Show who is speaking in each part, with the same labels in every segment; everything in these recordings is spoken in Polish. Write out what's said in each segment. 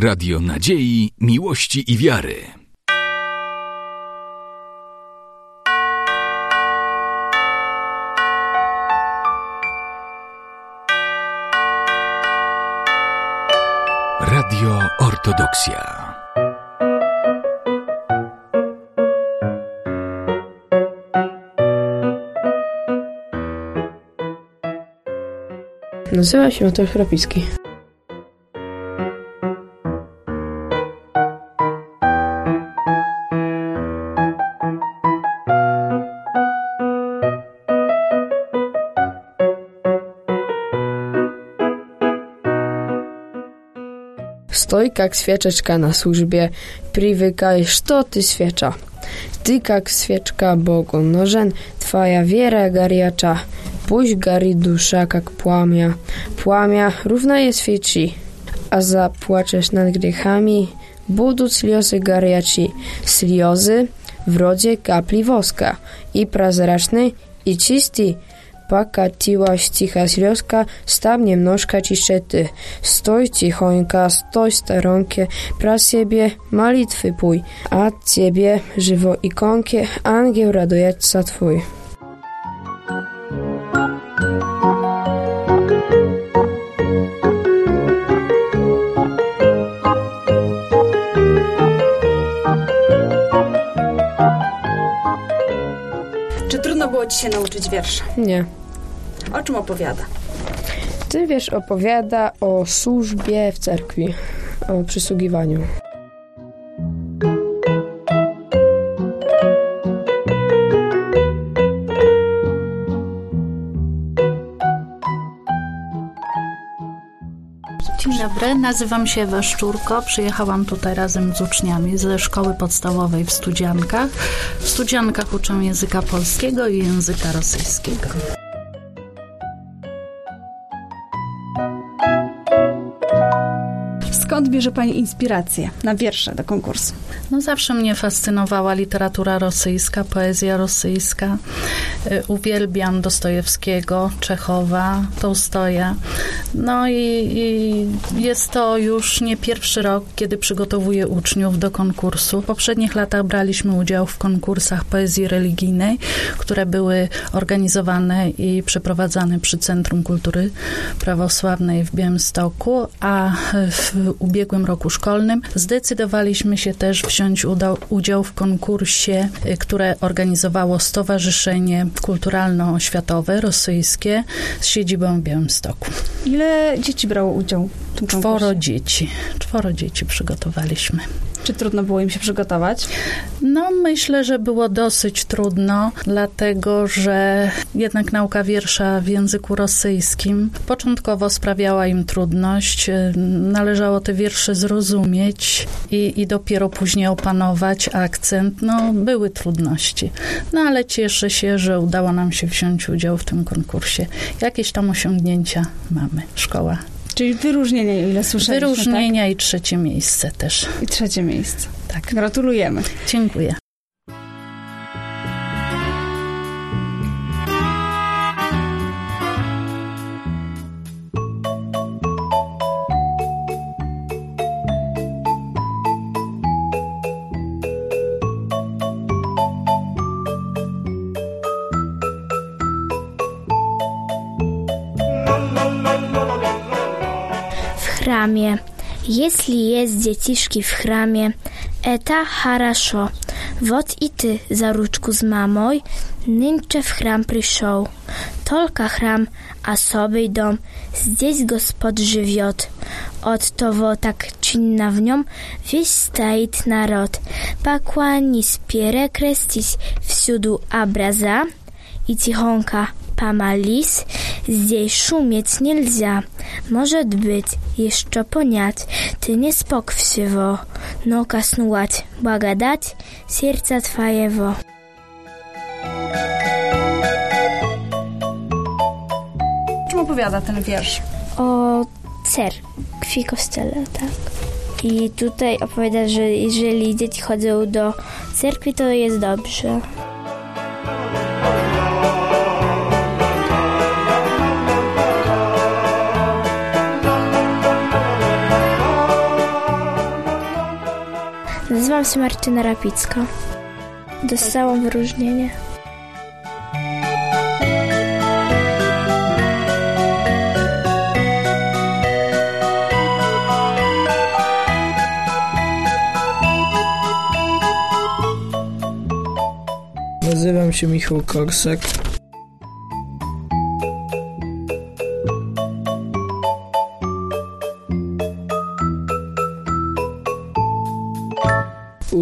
Speaker 1: Radio Nadziei, Miłości i Wiary. Radio Ortodoksja.
Speaker 2: Nazywa się Mateusz Chrapicki. Stoi jak świeczeczka na służbie, привыкаешь, что ты свеча. Ты как свечка Богу нужен, твоя вера горяча. Пусть горит душа, как пламя. Пламя równaje świeci. A zapłaczesz nad grzechami, будут слезы горячие. Слезы вроде капли воска. И прозрачный, и чистый, Покатилась тихо слезка, став немножко чищеты. Стой тихонько, стой в сторонке, про себе молитвы пуй. От тебе, живо иконке, ангел радуется твой.
Speaker 3: Czy trudno było ci się nauczyć wiersza?
Speaker 2: Nie.
Speaker 3: O czym opowiada?
Speaker 2: Ten wiersz opowiada o służbie w cerkwi, o przysługiwaniu.
Speaker 4: Dzień dobry, nazywam się Ewa Szczurko. Przyjechałam tutaj razem z uczniami ze szkoły podstawowej w Studziankach. W Studziankach uczę języka polskiego i języka rosyjskiego.
Speaker 3: Skąd bierze Pani inspirację na wiersze do konkursu?
Speaker 4: No zawsze mnie fascynowała literatura rosyjska, poezja rosyjska. Y, Uwielbiam Dostojewskiego, Czechowa, Tołstoja. No i, i jest to już nie pierwszy rok, kiedy przygotowuję uczniów do konkursu. W poprzednich latach braliśmy udział w konkursach poezji religijnej, które były organizowane i przeprowadzane przy Centrum Kultury Prawosławnej w Białymstoku, a w ubiegłym roku szkolnym zdecydowaliśmy się też wziąć udział w konkursie, y, które organizowało Stowarzyszenie Kulturalno-Oświatowe Rosyjskie z siedzibą w Białymstoku.
Speaker 3: Ile dzieci brało udział w tym konkursie?
Speaker 4: Czworo dzieci. Czworo dzieci przygotowaliśmy.
Speaker 3: Czy trudno było im się przygotować?
Speaker 4: No, myślę, że było dosyć trudno, dlatego że jednak nauka wiersza w języku rosyjskim początkowo sprawiała im trudność. Y, Należało te wiersze zrozumieć i, i dopiero później opanować akcent. No, były trudności. No, ale cieszę się, że udało nam się wziąć udział w tym konkursie. Jakieś tam osiągnięcia mamy. Szkoła.
Speaker 3: Czyli wyróżnienie, o ile słyszeliśmy,
Speaker 4: Wyróżnienia i trzecie miejsce też.
Speaker 3: tak? I trzecie miejsce.
Speaker 4: Tak.
Speaker 3: Gratulujemy.
Speaker 4: Dziękuję.
Speaker 5: bramie. Jeśli jest dzieciszki w chramie, eta haraszo. Wot i ty za ruczku z mamoj, nyncze w chram przyszł. Tolka chram, a sobie dom, zdjęć gospod żywiot. Od to wo tak czynna w nią, wieś stajt narod. Pakłani spierę krestić wsiudu abraza, i cichonka pama lis, zdjej szumieć nie lzia. Może być jeszcze poniać, ty nie spok wsiewo, noga
Speaker 3: snułać, błaga dać, serca twajewo. Czym opowiada ten wiersz?
Speaker 5: O cerkwi kościele, tak. I tutaj opowiada, że jeżeli dzieci chodzą do cerkwi, to jest dobrze. Nazywam się Martyna Rapicka. Dostałam wyróżnienie.
Speaker 6: Nazywam się Michał Korsek.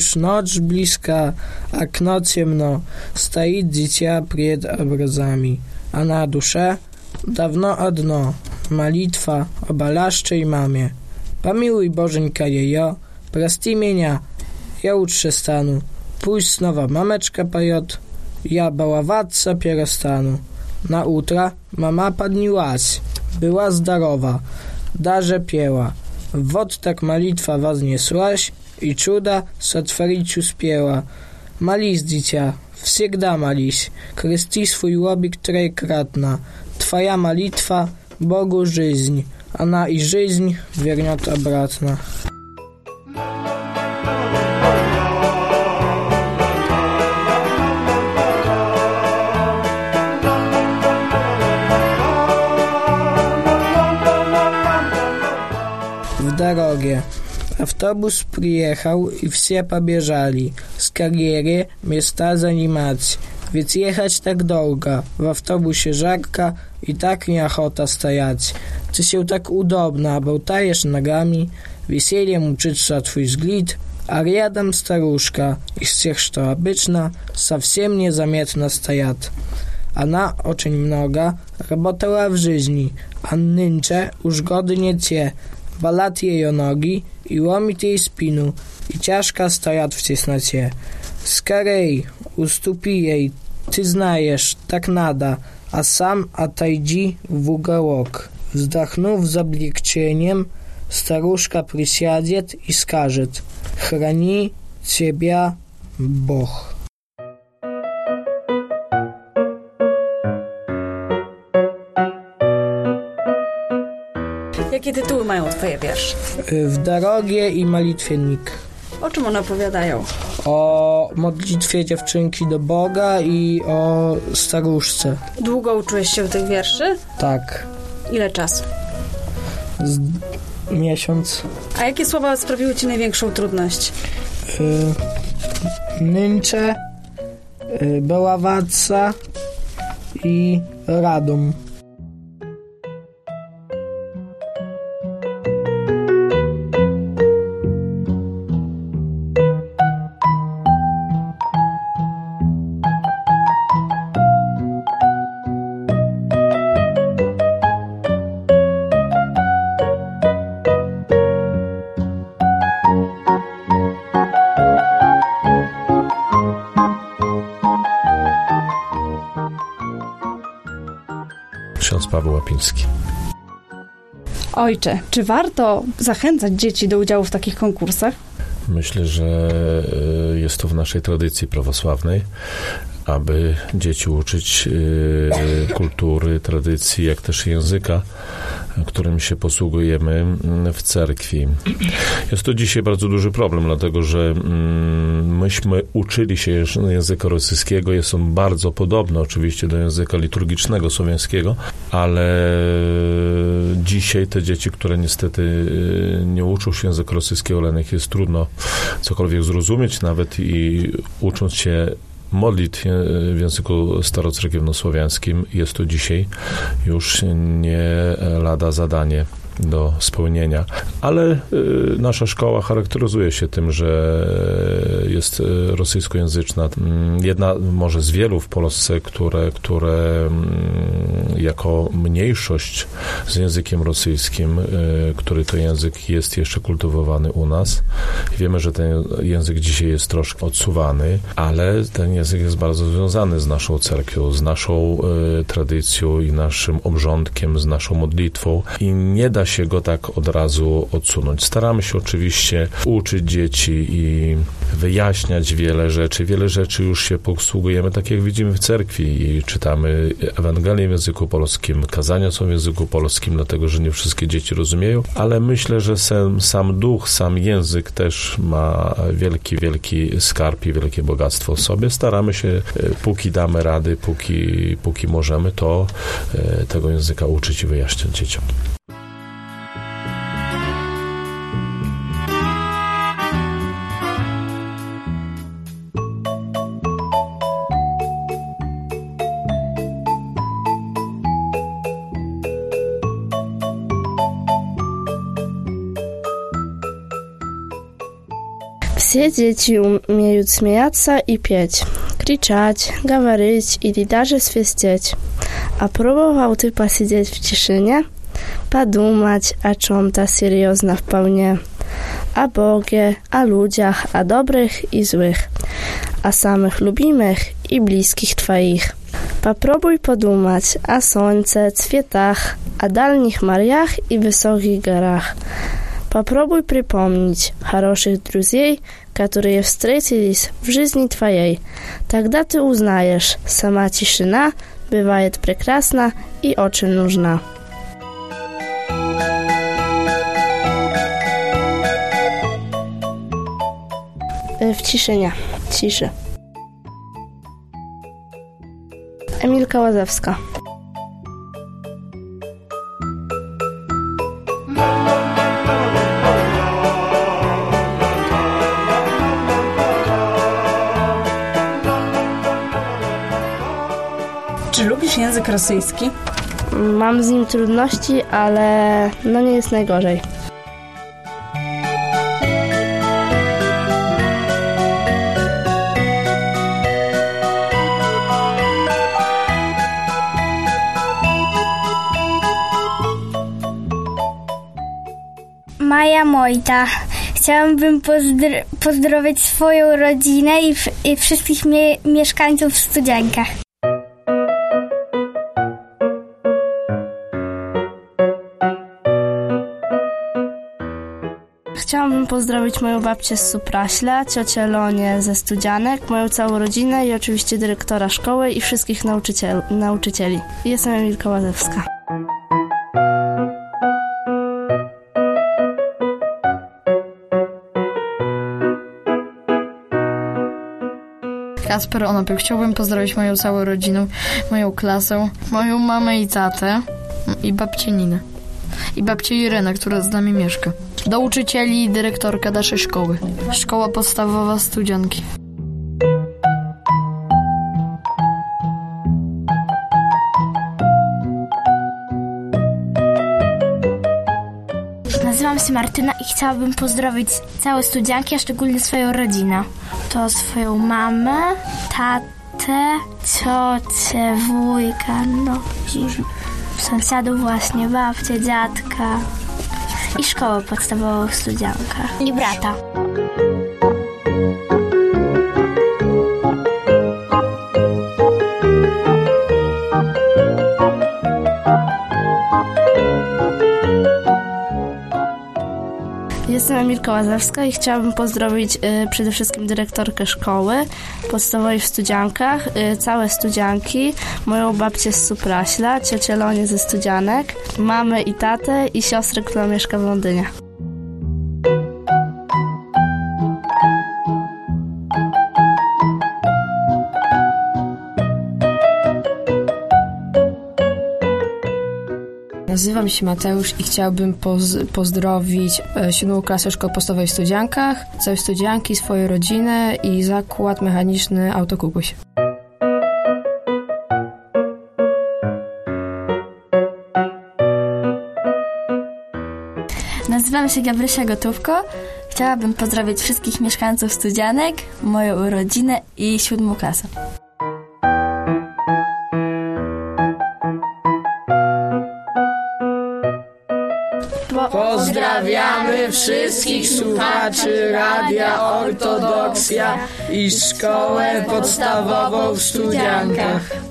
Speaker 6: Уж ночь близка, окно темно, стоит дитя пред образами, а на душе давно одно — молитва о болящей маме. Помилуй, Боженька, ее, прости меня, я лучше стану. Пусть снова мамочка поет, я баловаться перестану. На утро мама поднялась, была здорова, даже пела. Вот так молитва вознеслась, и чудо сотворить успела. Молись, дитя, всегда молись, крести свой лобик троекратно. Твоя молитва Богу жизнь, она и жизнь вернет обратно. дороге. Автобус приехал, и все побежали. Скорее места занимать. Ведь ехать так долго, в автобусе жарко и так неохота стоять. Ты się так удобно болтаешь ногами, весельем учится твой взгляд, а рядом старушка из тех, что обычно совсем незаметно стоят. Она очень много работала в жизни, а нынче уж годы не те, болят ее ноги и ломит ей спину, и тяжко стоят в тесноте. Скорей, уступи ей, ты знаешь, так надо, а сам отойди в уголок. Вздохнув с облегчением, старушка присядет и скажет «Храни тебя Бог».
Speaker 3: Jakie tytuły mają twoje wiersze?
Speaker 6: W dorogie i malitwiennik.
Speaker 3: O czym one opowiadają?
Speaker 6: O modlitwie dziewczynki do Boga i o staruszce.
Speaker 3: Długo uczyłeś się tych wierszy?
Speaker 6: Tak,
Speaker 3: Ile czasu?
Speaker 6: z miesiąc.
Speaker 3: A jakie słowa sprawiły ci największą trudność?
Speaker 6: Y, nyncze, y, Beławaca i Radom.
Speaker 7: Paweł Łapiński.
Speaker 3: Ojcze, czy warto zachęcać dzieci do udziału w takich konkursach?
Speaker 7: Myślę, że e, jest to w naszej tradycji prawosławnej, aby dzieci uczyć e, kultury, tradycji, jak też języka, którym się posługujemy mm, w cerkwi. Jest to dzisiaj bardzo duży problem, dlatego że mm, myśmy uczyli się języka rosyjskiego. Jest on bardzo podobny oczywiście do języka liturgicznego słowiańskiego, ale dzisiaj te dzieci, które niestety y, nie uczą się języka rosyjskiego, dla nich jest trudno cokolwiek zrozumieć, nawet i ucząc się modlitw w języku starocerkiewnosłowiańskim, jest to dzisiaj już nie lada zadanie do spełnienia. Ale y, nasza szkoła charakteryzuje się tym, że jest y, rosyjskojęzyczna. Mm, Jedna może z wielu w Polsce, które, które mm, jako mniejszość z językiem rosyjskim, y, który to język jest jeszcze kultywowany u nas. Wiemy, że ten język dzisiaj jest troszkę odsuwany, ale ten język jest bardzo związany z naszą cerkwią, z naszą tradycją i naszym obrządkiem, z naszą modlitwą i nie da się go tak od razu odsunąć. Staramy się oczywiście uczyć dzieci i wyjaśniać wiele rzeczy. Wiele rzeczy już się posługujemy, tak jak widzimy w cerkwi i czytamy Ewangelię w języku polskim, kazania są w języku polskim, dlatego że nie wszystkie dzieci rozumieją, ale myślę, że sam, sam duch, sam język też ma wielki, wielki skarb i wielkie bogactwo w sobie. Staramy się, e, póki damy rady, póki, póki możemy, to e, tego języka uczyć i wyjaśniać dzieciom.
Speaker 8: Все дети умеют смеяться и петь, кричать, говорить или даже свистеть. А пробовал ты посидеть в тишине, подумать о чем-то серьезно вполне, о Боге, о людях, о добрых и злых, о самых любимых и близких твоих. Попробуй подумать о солнце, цветах, о дальних морях и высоких горах. Попробуй припомнить хороших друзей, которые встретились в жизни твоей. Тогда ты узнаешь, сама тишина бывает прекрасна и очень нужна. W ciszynie. Ciszy. Emilka Łazewska.
Speaker 3: Czy lubisz język rosyjski?
Speaker 8: Mam z nim trudności, ale no nie jest najgorzej.
Speaker 5: Maja Mojta. Chciałabym pozdr- pozdrowić swoją rodzinę i, i wszystkich mie- mieszkańców w Studziankach.
Speaker 8: Chciałabym pozdrowić moją babcię z Supraśla, ciocię Lonię ze Studzianek, moją całą rodzinę i oczywiście dyrektora szkoły i wszystkich nauczyciel, nauczycieli. Jestem Emilka Łazewska.
Speaker 9: Kasper Onopył. Chciałbym pozdrowić moją całą rodzinę, moją klasę, moją mamę i tatę i babcię Ninę. I babcię Irenę, która z nami mieszka. Do uczycieli i dyrektorka naszej szkoły. Szkoła podstawowa Studzianki.
Speaker 5: Nazywam się Martyna i chciałabym pozdrowić całe studianki, a szczególnie swoją rodzinę. To swoją mamę, tatę, ciocię, wujka, no sąsiadów właśnie, babcię, dziadka i szkołę podstawową w studiankach. I brata.
Speaker 8: Jestem Emilka Łazewska i chciałabym pozdrowić y, przede wszystkim dyrektorkę szkoły podstawowej w Studziankach, y, całe Studzianki, moją babcię z Supraśla, ciocię Lonię ze Studzianek, mamę i tatę i siostrę, która mieszka w Londynie.
Speaker 2: Nazywam się Mateusz i chciałbym poz- pozdrowić e, siódmą klasę szkoły podstawowej w Studziankach, całe Studzianki, swoją rodzinę i zakład mechaniczny Autokubuś.
Speaker 9: Nazywam się Gabrysia Gotówko. Chciałabym pozdrowić wszystkich mieszkańców Studzianek, moją rodzinę i siódmą klasę.
Speaker 6: Wszystkich słuchaczy Radia Ortodoksja i Szkołę Podstawową w Studiankach.